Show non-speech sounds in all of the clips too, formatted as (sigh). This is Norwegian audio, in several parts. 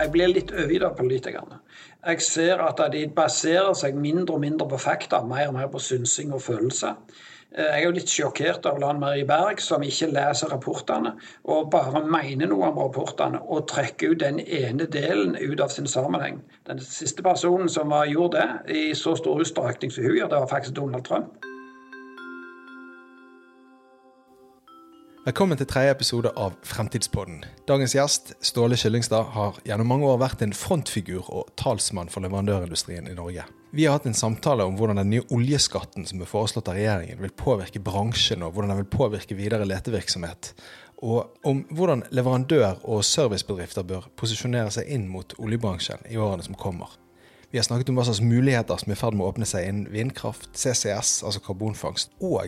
jeg blir litt øvig av politikerne. Jeg ser at de baserer seg mindre og mindre på fakta, mer og mer på synsing og følelser. Eh, jeg er jo litt sjokkert av Lan Marie Berg, som ikke leser rapportene og bare mener noe om rapportene og trekker ut den ene delen ut av sin sammenheng. Den siste personen som gjorde det i så stor utstrekning som hun gjør, det var faktisk Donald Trump. Velkommen til tredje episode av Fremtidspodden. Dagens gjest, Ståle Kyllingstad, har gjennom mange år vært en frontfigur og talsmann for leverandørindustrien i Norge. Vi har hatt en samtale om hvordan den nye oljeskatten som er foreslått av regjeringen, vil påvirke bransjen, og hvordan den vil påvirke videre letevirksomhet. Og om hvordan leverandør- og servicebedrifter bør posisjonere seg inn mot oljebransjen i årene som kommer. Vi har snakket om hva slags muligheter som er i ferd med å åpne seg innen vindkraft, CCS, altså karbonfangst, og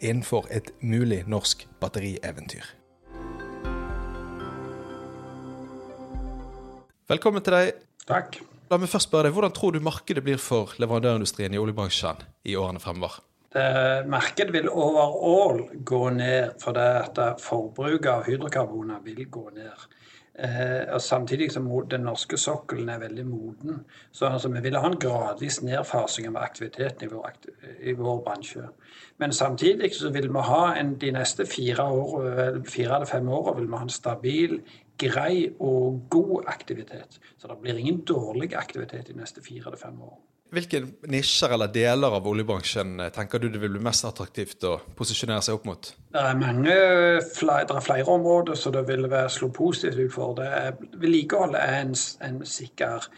innenfor et mulig norsk batterieventyr. Velkommen til deg. Takk. La meg først spørre deg, Hvordan tror du markedet blir for leverandørindustrien i oljebransjen i årene fremover? Det, markedet vil overall gå ned fordi at forbruket av hydrokarboner vil gå ned. Eh, og Samtidig som den norske sokkelen er veldig moden. Så altså, vi vil ha en gradvis nedfasing av aktiviteten i vår, i vår bransje. Men samtidig så vil vi ha en, de neste fire, år, fire eller fem årene ha en stabil grei og god aktivitet. Så det blir ingen dårlig aktivitet de neste fire eller fem år. Hvilke nisjer eller deler av oljebransjen eh, tenker du det vil bli mest attraktivt å posisjonere seg opp mot? Det er mange, det er flere områder som det vil være slå positivt ut for. Vedlikehold er en, en sikker,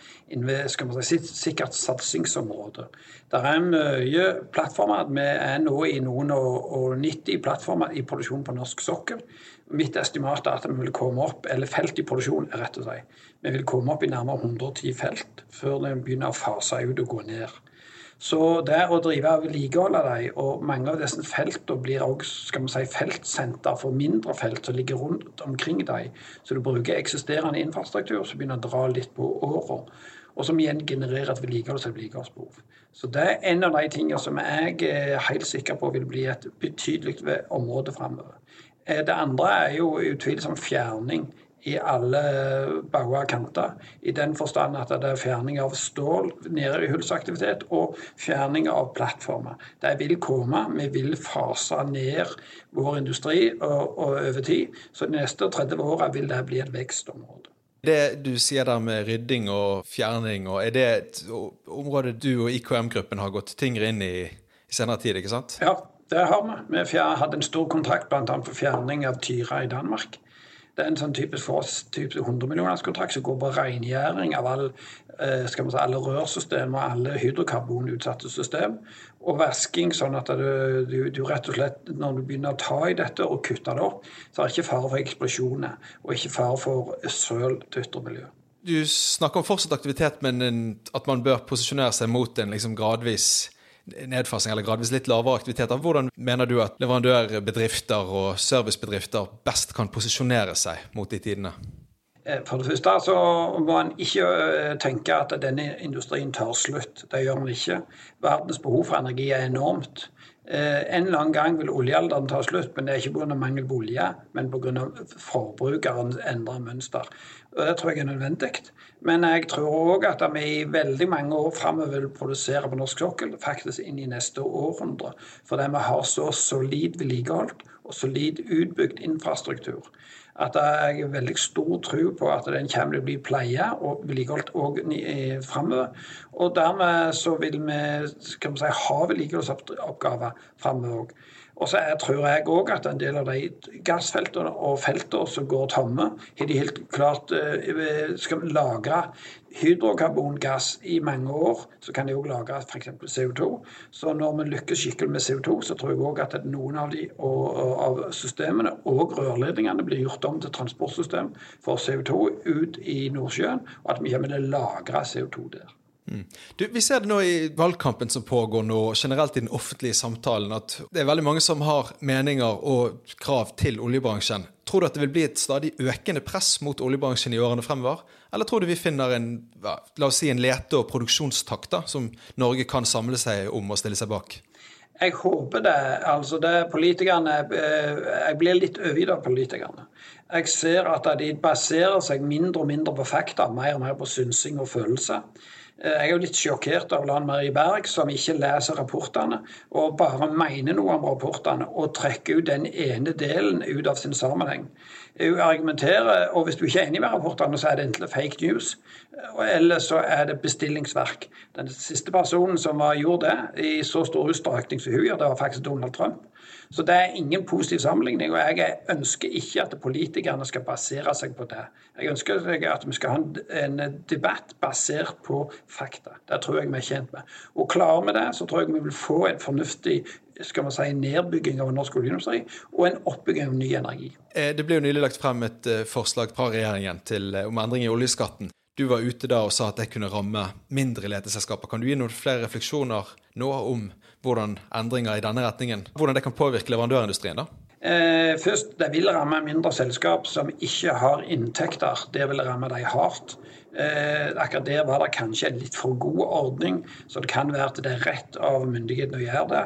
si, sikkert satsingsområde. Det er mye plattformer. Vi er nå i noen og 90 plattformer i produksjon på norsk sokkel. Mitt estimat er at vi vil komme opp, eller felt i produksjon, rett og si. Vi vil komme opp i nærmere 110 felt før det begynner å fase ut og gå ned. Så det å drive og vedlikeholde dem, og mange av disse feltene blir også si, feltsenter for mindre felt som ligger rundt omkring dem. Så du bruker eksisterende infrastruktur som begynner å dra litt på åra. Og som igjen genererer et vedlikeholds- og vedlikeholdsbehov. Så det er en av de tingene som jeg er helt sikker på vil bli et betydelig område framover. Eh, det andre er jo utvilsomt fjerning i alle bauger kanter. I den forstand at det er fjerning av stål, nede i hullsaktivitet, og fjerning av plattformer. Det vil komme. Vi vil fase ned vår industri og, og over tid. Så de neste 30 åra vil det bli et vekstområde. Det du sier der med rydding og fjerning, er det et område du og IKM-gruppen har gått tyngre inn i i senere tid, ikke sant? Ja, det har vi. Vi hadde en stor kontrakt bl.a. for fjerning av Tyra i Danmark. Det er en sånn typisk for oss type 100-millionerskontrakt som går på rengjøring av all, eh, si, alle rørsystem og alle hydrokarbonutsatte system. Og vasking, sånn at du, du, du, rett og slett, når du begynner å ta i dette og kutte det opp, så er det ikke fare for eksplosjoner og ikke fare for søl til yttermiljøet. Du snakker om fortsatt aktivitet, men at man bør posisjonere seg mot en liksom gradvis nedfasing eller gradvis litt lavere aktiviteter. Hvordan mener du at leverandørbedrifter og servicebedrifter best kan posisjonere seg mot de tidene? Eh, for det første så må en ikke eh, tenke at denne industrien tar slutt. Det gjør den ikke. Verdens behov for energi er enormt. Eh, en eller annen gang vil oljealderen ta slutt, men det er ikke pga. mangel på olje, men pga. forbrukerens endra mønster. Og Det tror jeg er nødvendig. Men jeg tror òg at vi i veldig mange år framover vil produsere på norsk sokkel, faktisk inn i neste århundre. Fordi vi har så solid vedlikeholdt og solid utbygd infrastruktur at jeg har veldig stor tro på at den kommer til å bli pleia og vedlikeholdt òg framover. Og dermed så vil vi vi si, ha vedlikeholdsoppgaver framover òg. Og så tror jeg òg at en del av de gassfeltene og feltene som går tomme, har de helt klart eh, skal lagre hydrokarbongass i mange år. Så kan de òg lagre f.eks. CO2. Så når vi lykkes skikkelig med CO2, så tror jeg òg at noen av, de, og, av systemene og rørledningene blir gjort om til transportsystem for CO2 ut i Nordsjøen, og at vi kommer til å lagre CO2 der. Mm. Du, vi ser det nå i valgkampen som pågår nå, generelt i den offentlige samtalen, at det er veldig mange som har meninger og krav til oljebransjen. Tror du at det vil bli et stadig økende press mot oljebransjen i årene fremover? Eller tror du vi finner en la oss si en lete- og produksjonstakt da, som Norge kan samle seg om og stille seg bak? Jeg håper det. Altså det politikerne eh, Jeg blir litt overgitt av politikerne. Jeg ser at de baserer seg mindre og mindre på fakta, mer og mer på synsing og følelse. Eh, jeg er jo litt sjokkert av Lan Marie Berg, som ikke leser rapportene og bare mener noe om rapportene og trekker ut den ene delen ut av sin sammenheng. Hun argumenterer, og hvis du ikke er enig med rapportene, så er det enten fake news, eller så er det bestillingsverk. Den siste personen som gjorde det i så stor utstrekning som hun gjør, det var faktisk Donald Trump. Så det er ingen positiv sammenligning. Og jeg ønsker ikke at politikerne skal basere seg på det. Jeg ønsker at vi skal ha en debatt basert på fakta. Det tror jeg vi er tjent med. Og klarer vi det, så tror jeg vi vil få en fornuftig skal man si, nedbygging av norsk oljeindustri og en oppbygging av ny energi. Eh, det ble jo nylig lagt frem et eh, forslag fra regjeringen til, eh, om endring i oljeskatten. Du var ute da og sa at det kunne ramme mindre leteselskaper. Kan du gi noen flere refleksjoner nå om hvordan endringer i denne retningen hvordan det kan påvirke leverandørindustrien? da? Eh, først, Det vil ramme mindre selskap som ikke har inntekter. Det vil ramme dem hardt. Eh, akkurat der var det kanskje en litt for god ordning, så det kan være at det er rett av myndighetene å gjøre det.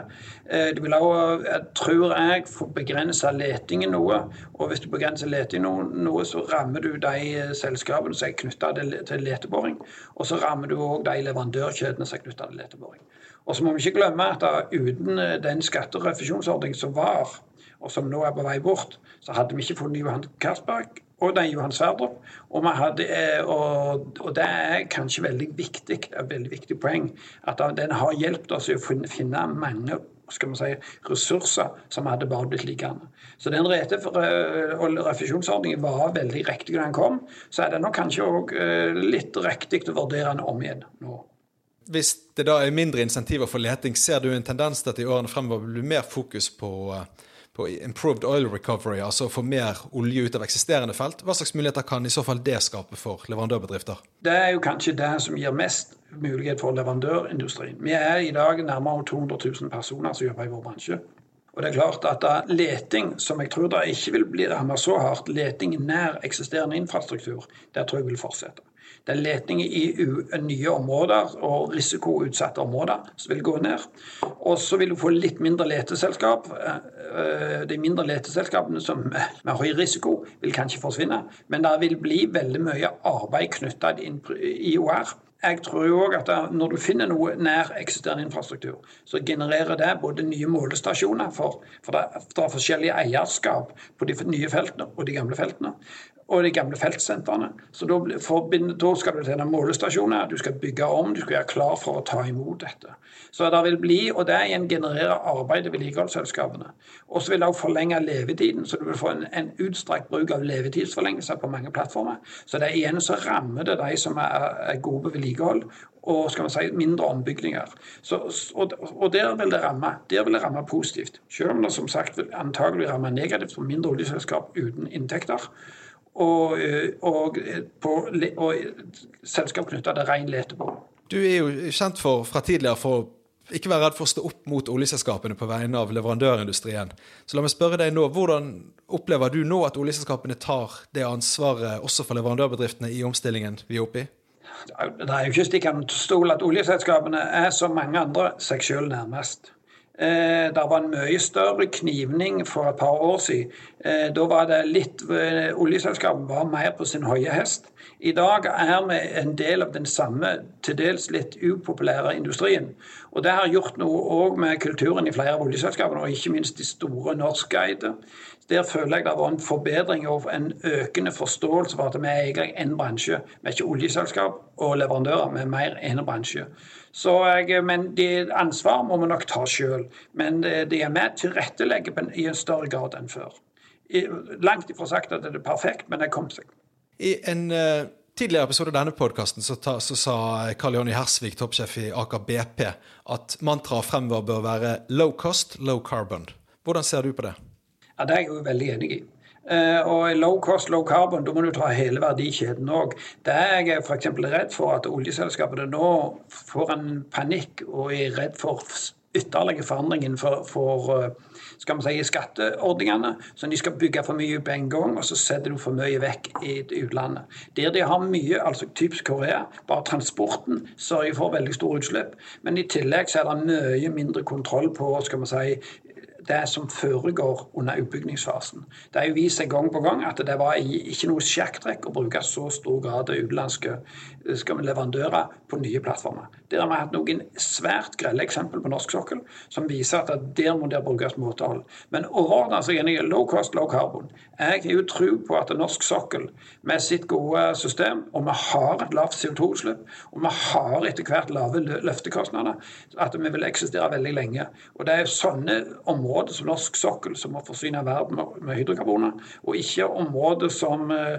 Eh, det vil også, tror jeg, få begrense letingen noe. Og hvis du begrenser letingen noe, så rammer du de selskapene som er knytta til leteboring. Og så rammer du òg de leverandørkjedene som er knytta til leteboring. Og så må vi ikke glemme at da, uten eh, den skatterefusjonsordningen som var, og som nå er på vei bort, så hadde vi ikke funnet Johan Castberg og den Johan Sverdrup. Og, hadde, eh, og, og, det er kanskje veldig viktig, et veldig viktig poeng, at den har hjulpet oss å finne mange skal man si, ressurser som hadde bare blitt liggende. Så den rete og refusjonsordningen var veldig riktig da den kom. Så er det nok kanskje òg litt riktig å vurdere den om igjen nå. Hvis det da er mindre insentiver for leting, ser du en tendens til at i årene fremover blir mer fokus på, eh, på improved oil recovery, altså å få mer olje ut av eksisterende felt? Hva slags muligheter kan i så fall det skape for leverandørbedrifter? Det er jo kanskje det som gir mest mulighet for leverandørindustrien. Vi er i dag nærmere 200 000 personer som jobber i vår bransje. Og det er klart at da leting, som jeg tror da ikke vil bli rammet så hardt, leting nær eksisterende infrastruktur, det tror jeg vil fortsette. Det er leting i nye områder og risikoutsatte områder som vil gå ned. Og så vil du få litt mindre leteselskap. Eh, de mindre leteselskapene som med høy risiko vil kanskje forsvinne, men det vil bli veldig mye arbeid knytta til IOR. Jeg tror jo òg at når du finner noe nær eksisterende infrastruktur, så genererer det både nye målestasjoner, for, for det, det er forskjellige eierskap på de nye feltene og de gamle feltene og de gamle feltsentrene. Så da, skal du til målestasjoner, du skal bygge om, du skal være klar for å ta imot dette. Så det vil bli, og det igjen genererer arbeid i vedlikeholdsselskapene. Og så vil det også forlenge levetiden, så du vil få en, en utstrakt bruk av levetidsforlengelser på mange plattformer. Så det er igjen så rammer det de som er, er gode på vedlikehold, og skal man si, mindre ombygninger. Så, og, og, der vil det ramme der vil det ramme positivt. Selv om det som sagt vil antagelig ramme negativt for mindre oljeselskap uten inntekter og, eh, og, eh, på, og selskap knytta til ren leteboring. Du er jo kjent for fra tidligere for å ikke være redd for å stå opp mot oljeselskapene på vegne av leverandørindustrien. Så la meg spørre deg nå, Hvordan opplever du nå at oljeselskapene tar det ansvaret også for leverandørbedriftene i omstillingen vi er oppe i? Det er jo ikke stikk under stol at oljeselskapene er som mange andre seg sjøl nærmest. Eh, det var en mye større knivning for et par år siden. Eh, da var det litt Oljeselskapet var mer på sin høye hest. I dag er vi en del av den samme, til dels litt upopulære industrien. Og det har gjort noe òg med kulturen i flere av oljeselskapene, og ikke minst de store norskeide. Der føler jeg det var en forbedring og en økende forståelse for at vi er egentlig én bransje. Vi er ikke oljeselskap og leverandører, vi er mer en bransje. Jeg, men de ansvar må vi nok ta sjøl. Men det er med tilrettelegge i en større grad enn før. Langt ifra sagt at det er perfekt, men det kom seg. I en uh, tidligere episode av denne podkasten så, så, sa Karl Jonny Hersvik, toppsjef i Aker BP, at mantraet fremover bør være low cost, low carbon. Hvordan ser du på det? Ja, Det er jeg jo veldig enig i. Uh, og low cost, low carbon, da må du ta hele verdikjeden òg. Der er jeg f.eks. redd for at oljeselskapene nå får en panikk og er redd for ytterligere forandring innenfor for, skal man si, skatteordningene. Så de skal bygge for mye på en gang, og så setter du for mye vekk i utlandet. Der de har mye, altså typisk Korea, bare transporten sørger for veldig store utslipp. Men i tillegg så er det mye mindre kontroll på skal man si, det som foregår under utbyggingsfasen. Det har vist seg gang på gang at det var ikke noe sjakktrekk å bruke så stor grad av utenlandske leverandører på nye plattformer. Der har vi hatt noen svært grelle eksempel på norsk sokkel som viser at der må det brukes måtehold. Men overordna så er jeg low cost, low carbon. Jeg har jo tro på at norsk sokkel med sitt gode system, og vi har et lavt CO2-utslipp, og vi har etter hvert lave løftekostnader, at vi vil eksistere veldig lenge. Og det er sånne områder områder som norsk sokkel som må forsyne verden med hydrokarboner, og ikke områder som eh,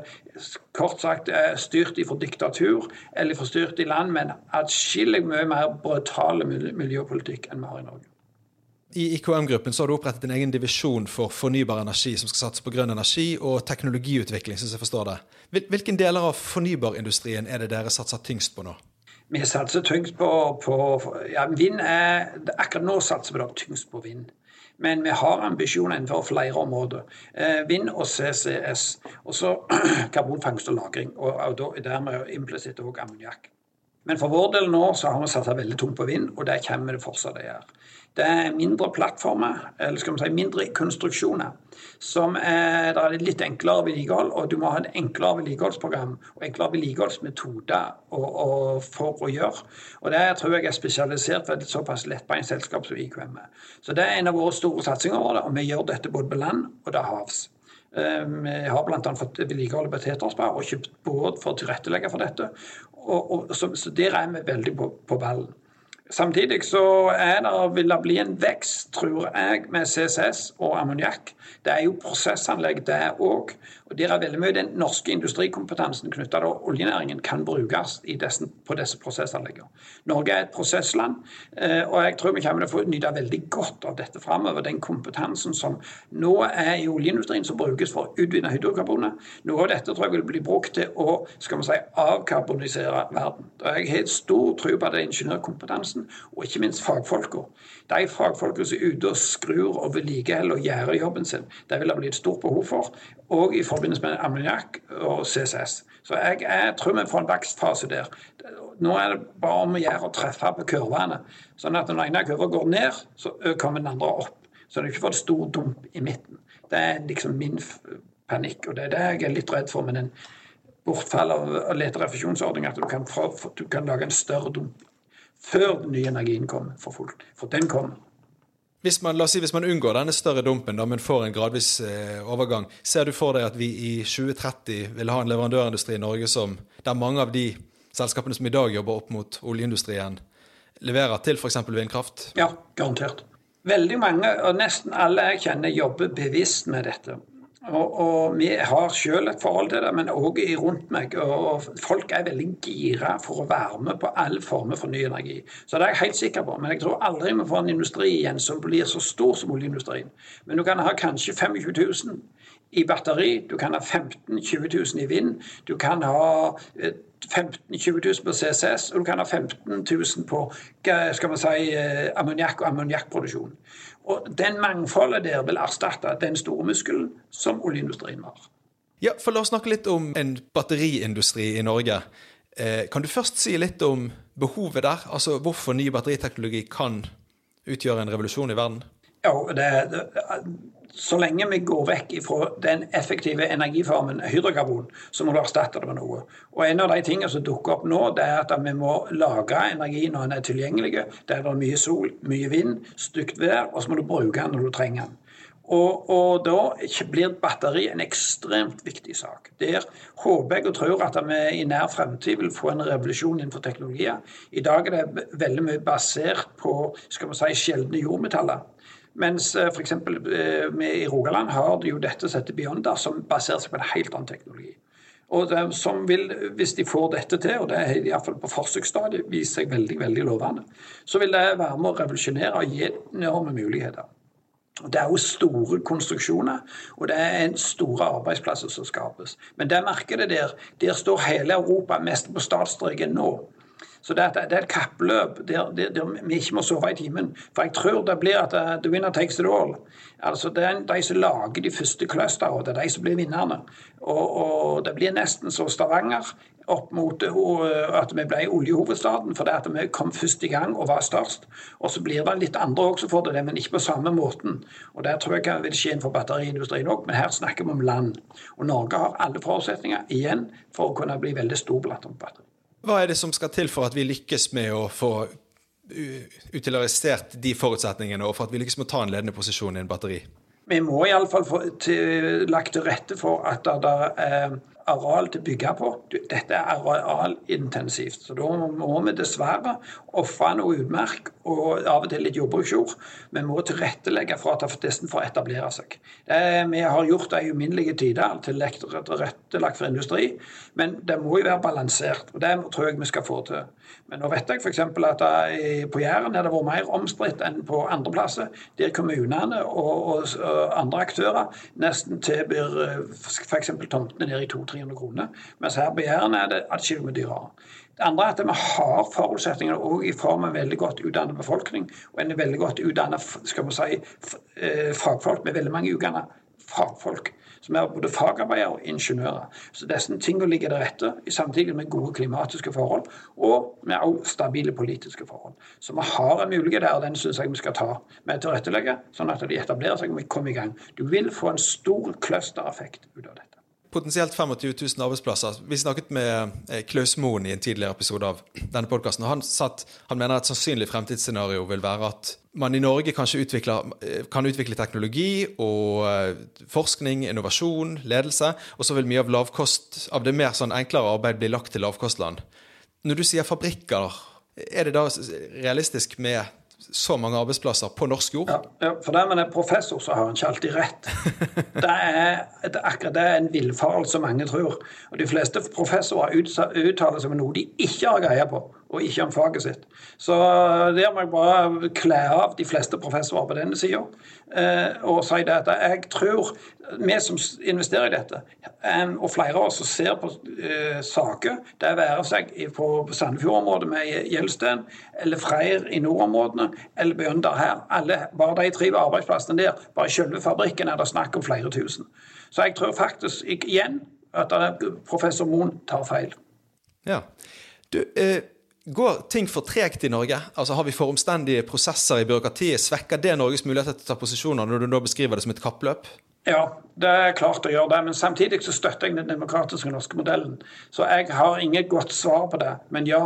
kort sagt er styrt fra diktatur eller forstyrt i land med en atskillig mye mer brutal miljøpolitikk enn vi har i Norge. I IKM-gruppen så har du opprettet en egen divisjon for fornybar energi som skal satse på grønn energi og teknologiutvikling. som jeg forstår det. Hvilke deler av fornybarindustrien er det dere satser tyngst på nå? Vi satser tyngst på, på ja, vind. Er, akkurat nå satser vi da tyngst på vind. Men vi har ambisjoner innenfor flere områder. Eh, vind og CCS. Og så (clears throat) karbonfangst og -lagring. Og, dermed implisitt òg ammoniakk. Men for vår del nå så har vi satsa veldig tungt på vind, og det kommer det fortsatt å gjøre. Det er mindre plattformer, eller skal vi si mindre konstruksjoner, som er, det er litt enklere vedlikehold. Og du må ha et enklere vedlikeholdsprogram og enklere vedlikeholdsmetoder for å gjøre. Og det tror jeg er spesialisert for et såpass lettbeint selskap som IKM er. Så det er en av våre store satsinger, og vi gjør dette både på land og til havs. Eh, vi har bl.a. fått vedlikeholdet på Tetersberg og kjøpt båt for å tilrettelegge for dette. Og, og, så, så der er vi veldig på, på ballen. Samtidig så det, vil det bli en vekst, tror jeg, med CCS og ammoniakk. Det er jo prosessanlegg, det òg. Og der er veldig mye den norske industrikompetansen knytta til oljenæringen kan brukes desse, på disse prosessanleggene. Norge er et prosessland, eh, og jeg tror vi kommer til å få nyte veldig godt av dette framover. Den kompetansen som nå er i oljeindustrien, som brukes for å utvinne hydrokarboner. Noe av dette tror jeg vil bli brukt til å skal man si, avkarbonisere verden. Og har jeg helt stor tro på det ingeniørkompetansen kompetansen, og ikke minst fagfolka. De fagfolka som er ute og skrur og vedlikeholder og gjør jobben sin, det vil det bli et stort behov for, og i forbindelse med ammoniakk og CCS. Så jeg, jeg, tror vi får en vekstfase der. Nå er det bare om å gjøre å treffe på kurvene. Sånn at når den ene kurva går ned, så kommer den andre opp. Så det ikke får et stor dump i midten. Det er liksom min panikk, og det er det jeg er litt redd for med den bortfall av leterefusjonsordning, at du kan, få, du kan lage en større dump før den nye energien kommer for folk. For den kommer. Hvis man, la oss si, hvis man unngår denne større dumpen, da, men får en gradvis eh, overgang, ser du for deg at vi i 2030 vil ha en leverandørindustri i Norge som, der mange av de selskapene som i dag jobber opp mot oljeindustrien, leverer til f.eks. vindkraft? Ja, garantert. Veldig mange, og nesten alle jeg kjenner, jobber bevisst med dette. Og, og, vi har selv et forhold til det, men òg rundt meg. Og folk er veldig gira for å være med på alle former for ny energi. Så det er jeg helt sikker på. Men jeg tror aldri vi får en industri igjen som blir så stor som oljeindustrien. Men du kan ha kanskje 25 000 i batteri, du kan ha 15 000-20 000 i vind, du kan ha 15 000-20 000 på CCS, og du kan ha 15 000 på skal man si, eh, ammoniakk og ammoniakkproduksjon. Og Den mangfoldet der vil erstatte den store muskelen som oljeindustrien var. Ja, for La oss snakke litt om en batteriindustri i Norge. Eh, kan du først si litt om behovet der? Altså Hvorfor ny batteriteknologi kan utgjøre en revolusjon i verden? Ja, det, det, Så lenge vi går vekk fra den effektive energiformen hydrokarbon, så må du erstatte det med noe. Og En av de tingene som dukker opp nå, det er at vi må lagre energi når den er tilgjengelig. Der det er mye sol, mye vind, stygt vær, og så må du bruke den når du trenger den. Og, og, da blir batteri en ekstremt viktig sak. Der håper jeg og tror at vi i nær fremtid vil få en revolusjon innenfor teknologier. I dag er det veldig mye basert på skal vi si, sjeldne jordmetaller. Mens eh, f.eks. vi i Rogaland har jo dette som heter Beyonder, som baserer seg på en helt annen teknologi. Og det, som vil, Hvis de får dette til, og det er iallfall på forsøksstadiet viser seg veldig veldig lovende, så vil det være med å revolusjonere og gi enorme muligheter. Det er jo store konstruksjoner, og det er en store arbeidsplasser som skapes. Men det markedet der, der står hele Europa mest på startstreken nå. Så det, er, et kappløp der, der, der, vi ikke må sove i timen. For jeg tror det blir at uh, the winner takes it all. Altså Det er de som lager de første clusterne, det er de som blir vinnerne. Og, og, det blir nesten så Stavanger opp mot uh, at vi ble oljehovedstaden fordi at vi kom først i gang og var størst. Og så blir det litt andre også for det, men ikke på samme måten. Og Det tror jeg vil skje innenfor batteriindustrien òg, men her snakker vi om land. Og Norge har alle forutsetninger igjen for å kunne bli veldig stor på atombatteri. Hva er det som skal til for at vi lykkes med å få utilisert de forutsetningene, og for at vi lykkes med å ta en ledende posisjon i en batteri? Vi må iallfall få til, lagt til rette for at det er areal til å bygge på. Dette er arealintensivt. Så da må vi dessverre ofre noe utmerk og av og til litt jordbruksjord. Vi må tilrettelegge for at desten får etablere seg. Det, vi har gjort det i uminnelige tider tilrettelagt for industri, men det må jo være balansert. og Det tror jeg vi skal få til. Men nå vet jeg f.eks. at på Jæren har det vært mer omstridt enn på andre plasser, der kommunene og, andre aktører nesten tilbyr f.eks. tomtene ned i 200-300 kroner, mens her på Jæren er det atskillig dyrere. Det andre er at vi har forutsetninger òg i form av en veldig godt utdannet befolkning og en veldig godt utdannet skal vi si, eh, fagfolk med veldig mange utdannede fagfolk som er både fagarbeidere og ingeniører. Så disse tingene ligger til rette, samtidig med gode klimatiske forhold og med stabile politiske forhold. Så vi har en mulighet der, og den syns jeg vi skal ta med tilrettelegge, sånn at de etablerer seg og vi kommer i gang. Du vil få en stor clustereffekt ut av dette potensielt 25 000 arbeidsplasser. Vi snakket med eh, Klaus Moen i en tidligere episode av denne podkasten. Han, han mener et sannsynlig fremtidsscenario vil være at man i Norge kanskje utvikler, eh, kan utvikle teknologi og eh, forskning, innovasjon, ledelse, og så vil mye av lavkost, av det mer sånn enklere arbeid bli lagt til lavkostland. Når du sier fabrikker, er det da realistisk med så mange arbeidsplasser på norsk jord? Ja, ja for det med en professor, så har han ikke alltid rett. (laughs) Det er, det, akkurat det er en villfarelse mange tror. Og De fleste professorer uttaler seg om noe de ikke har greie på, og ikke om faget sitt. Så der må jeg bare kle av de fleste professorer på denne sida eh, og si det at jeg tror vi som investerer i dette, og flere av oss som ser på uh, saker, det være seg på Sandefjord-området med Gjelsten, eller Freyr i nordområdene, eller Bjønder her, alle, bare de tre arbeidsplassene der, bare i selve fabrikken er det snakk om flere tusen. Så jeg tror faktisk igjen at professor Moen tar feil. Ja. Du, eh, Går ting for tregt i Norge? Altså Har vi for omstendige prosesser i byråkratiet? Svekker det Norges muligheter til å ta posisjoner, når du nå beskriver det som et kappløp? Ja, det er klart å gjøre det. Men samtidig så støtter jeg den demokratiske norske modellen. Så jeg har inget godt svar på det. Men ja.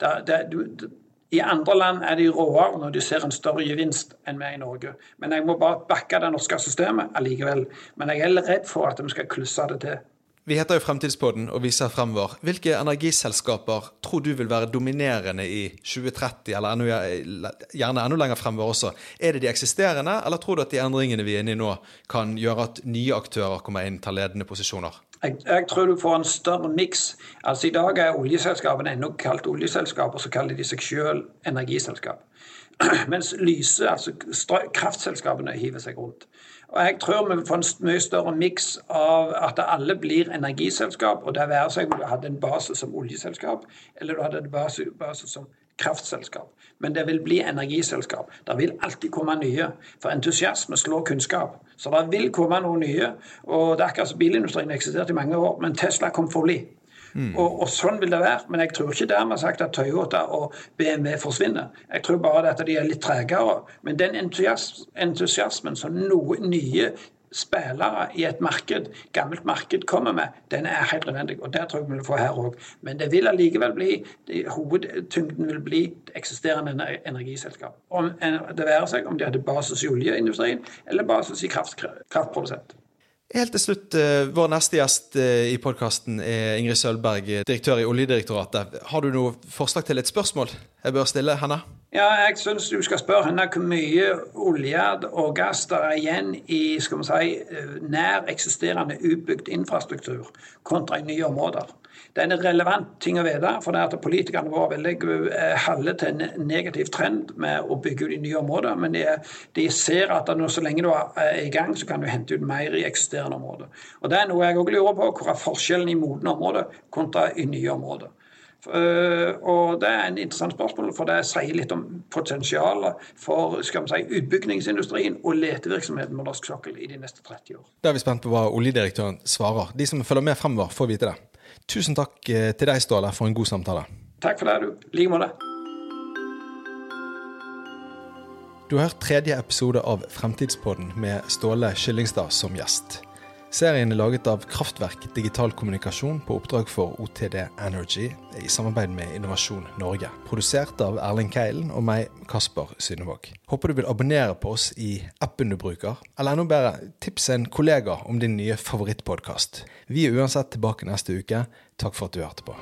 Det, det, du, I andre land er de råere når de ser en større gevinst enn vi i Norge. Men jeg må bare backe det norske systemet allikevel. Men jeg er redd for at vi skal klusse det til. Vi heter jo Fremtidspodden og viser fremover. Hvilke energiselskaper tror du vil være dominerende i 2030, eller enda, gjerne enda lenger fremover også? Er det de eksisterende, eller tror du at de endringene vi er inne i nå, kan gjøre at nye aktører kommer inn, tar ledende posisjoner? Jeg, jeg, tror du får en større miks. Altså, I dag er oljeselskapene ennå kalt oljeselskaper, så kaller de seg selv energiselskap. (clears throat) Mens lyse, altså kraftselskapene, hiver seg rundt. Og Jeg tror vi får en mye større miks av at alle blir energiselskap. og Det være seg om du hadde en base som oljeselskap, eller du hadde en base, base som kraftselskap. Men det vil bli energiselskap. Det vil alltid komme nye. For entusiasme slår kunnskap. Så det vil komme noe nye. Og det er akkurat som bilindustrien eksisterte eksistert i mange år, men Tesla kom for bli. Mm. Og, og, sånn vil det være. Men jeg tror ikke dermed sagt at Toyota og BMW forsvinner. Jeg tror bare at de er litt tregere. Men den entusiasmen som noen nye spillere i et marked, gammelt marked kommer med, den er helt nødvendig. Og det tror jeg vi vil få her òg. Men det vil allikevel bli hovedtyngden vil bli eksisterende energiselskap. Om, det være seg om de hadde basis i oljeindustrien eller basis i kraft, kraftprodusent. Helt til slutt, eh, Vår neste gjest eh, i podkasten er Ingrid Sølberg, direktør i Oljedirektoratet. Har du noe forslag til et spørsmål jeg bør stille henne? Ja, jeg syns du skal spørre henne hvor mye olje og gass der er igjen i si, eh, nær eksisterende utbygd infrastruktur kontra i nye områder. Det er en relevant ting å vite, for det er at politikerne våre veldig halve til en negativ trend med å bygge ut i nye områder. Men de, de ser at nå, så lenge du er i gang, så kan du hente ut mer i eksisterende områder. Og Det er noe jeg òg lurer på. Hvor er forskjellen i modne områder kontra i nye områder? Uh, og Det er en interessant spørsmål, for det sier litt om potensialet for skal vi si, utbyggingsindustrien og letevirksomheten på norsk sokkel i de neste 30 år. Da er vi spent på hva oljedirektøren svarer. De som følger med fremover, får vite det. Tusen takk eh, til deg, Ståle, for en god samtale. Takk for det, du. I like måte. Du har hørt tredje episode av Fremtidspodden med Ståle Kyllingstad som gjest. Serien er laget av Kraftverk digital kommunikasjon på oppdrag for OTD Energy i samarbeid med Innovasjon Norge. Produsert av Erling Keilen og meg, Kasper Synnevåg. Håper du vil abonnere på oss i appen du bruker, eller enda bedre, tips en kollega om din nye favorittpodkast. Vi er uansett tilbake neste uke. Takk for at du hørte på.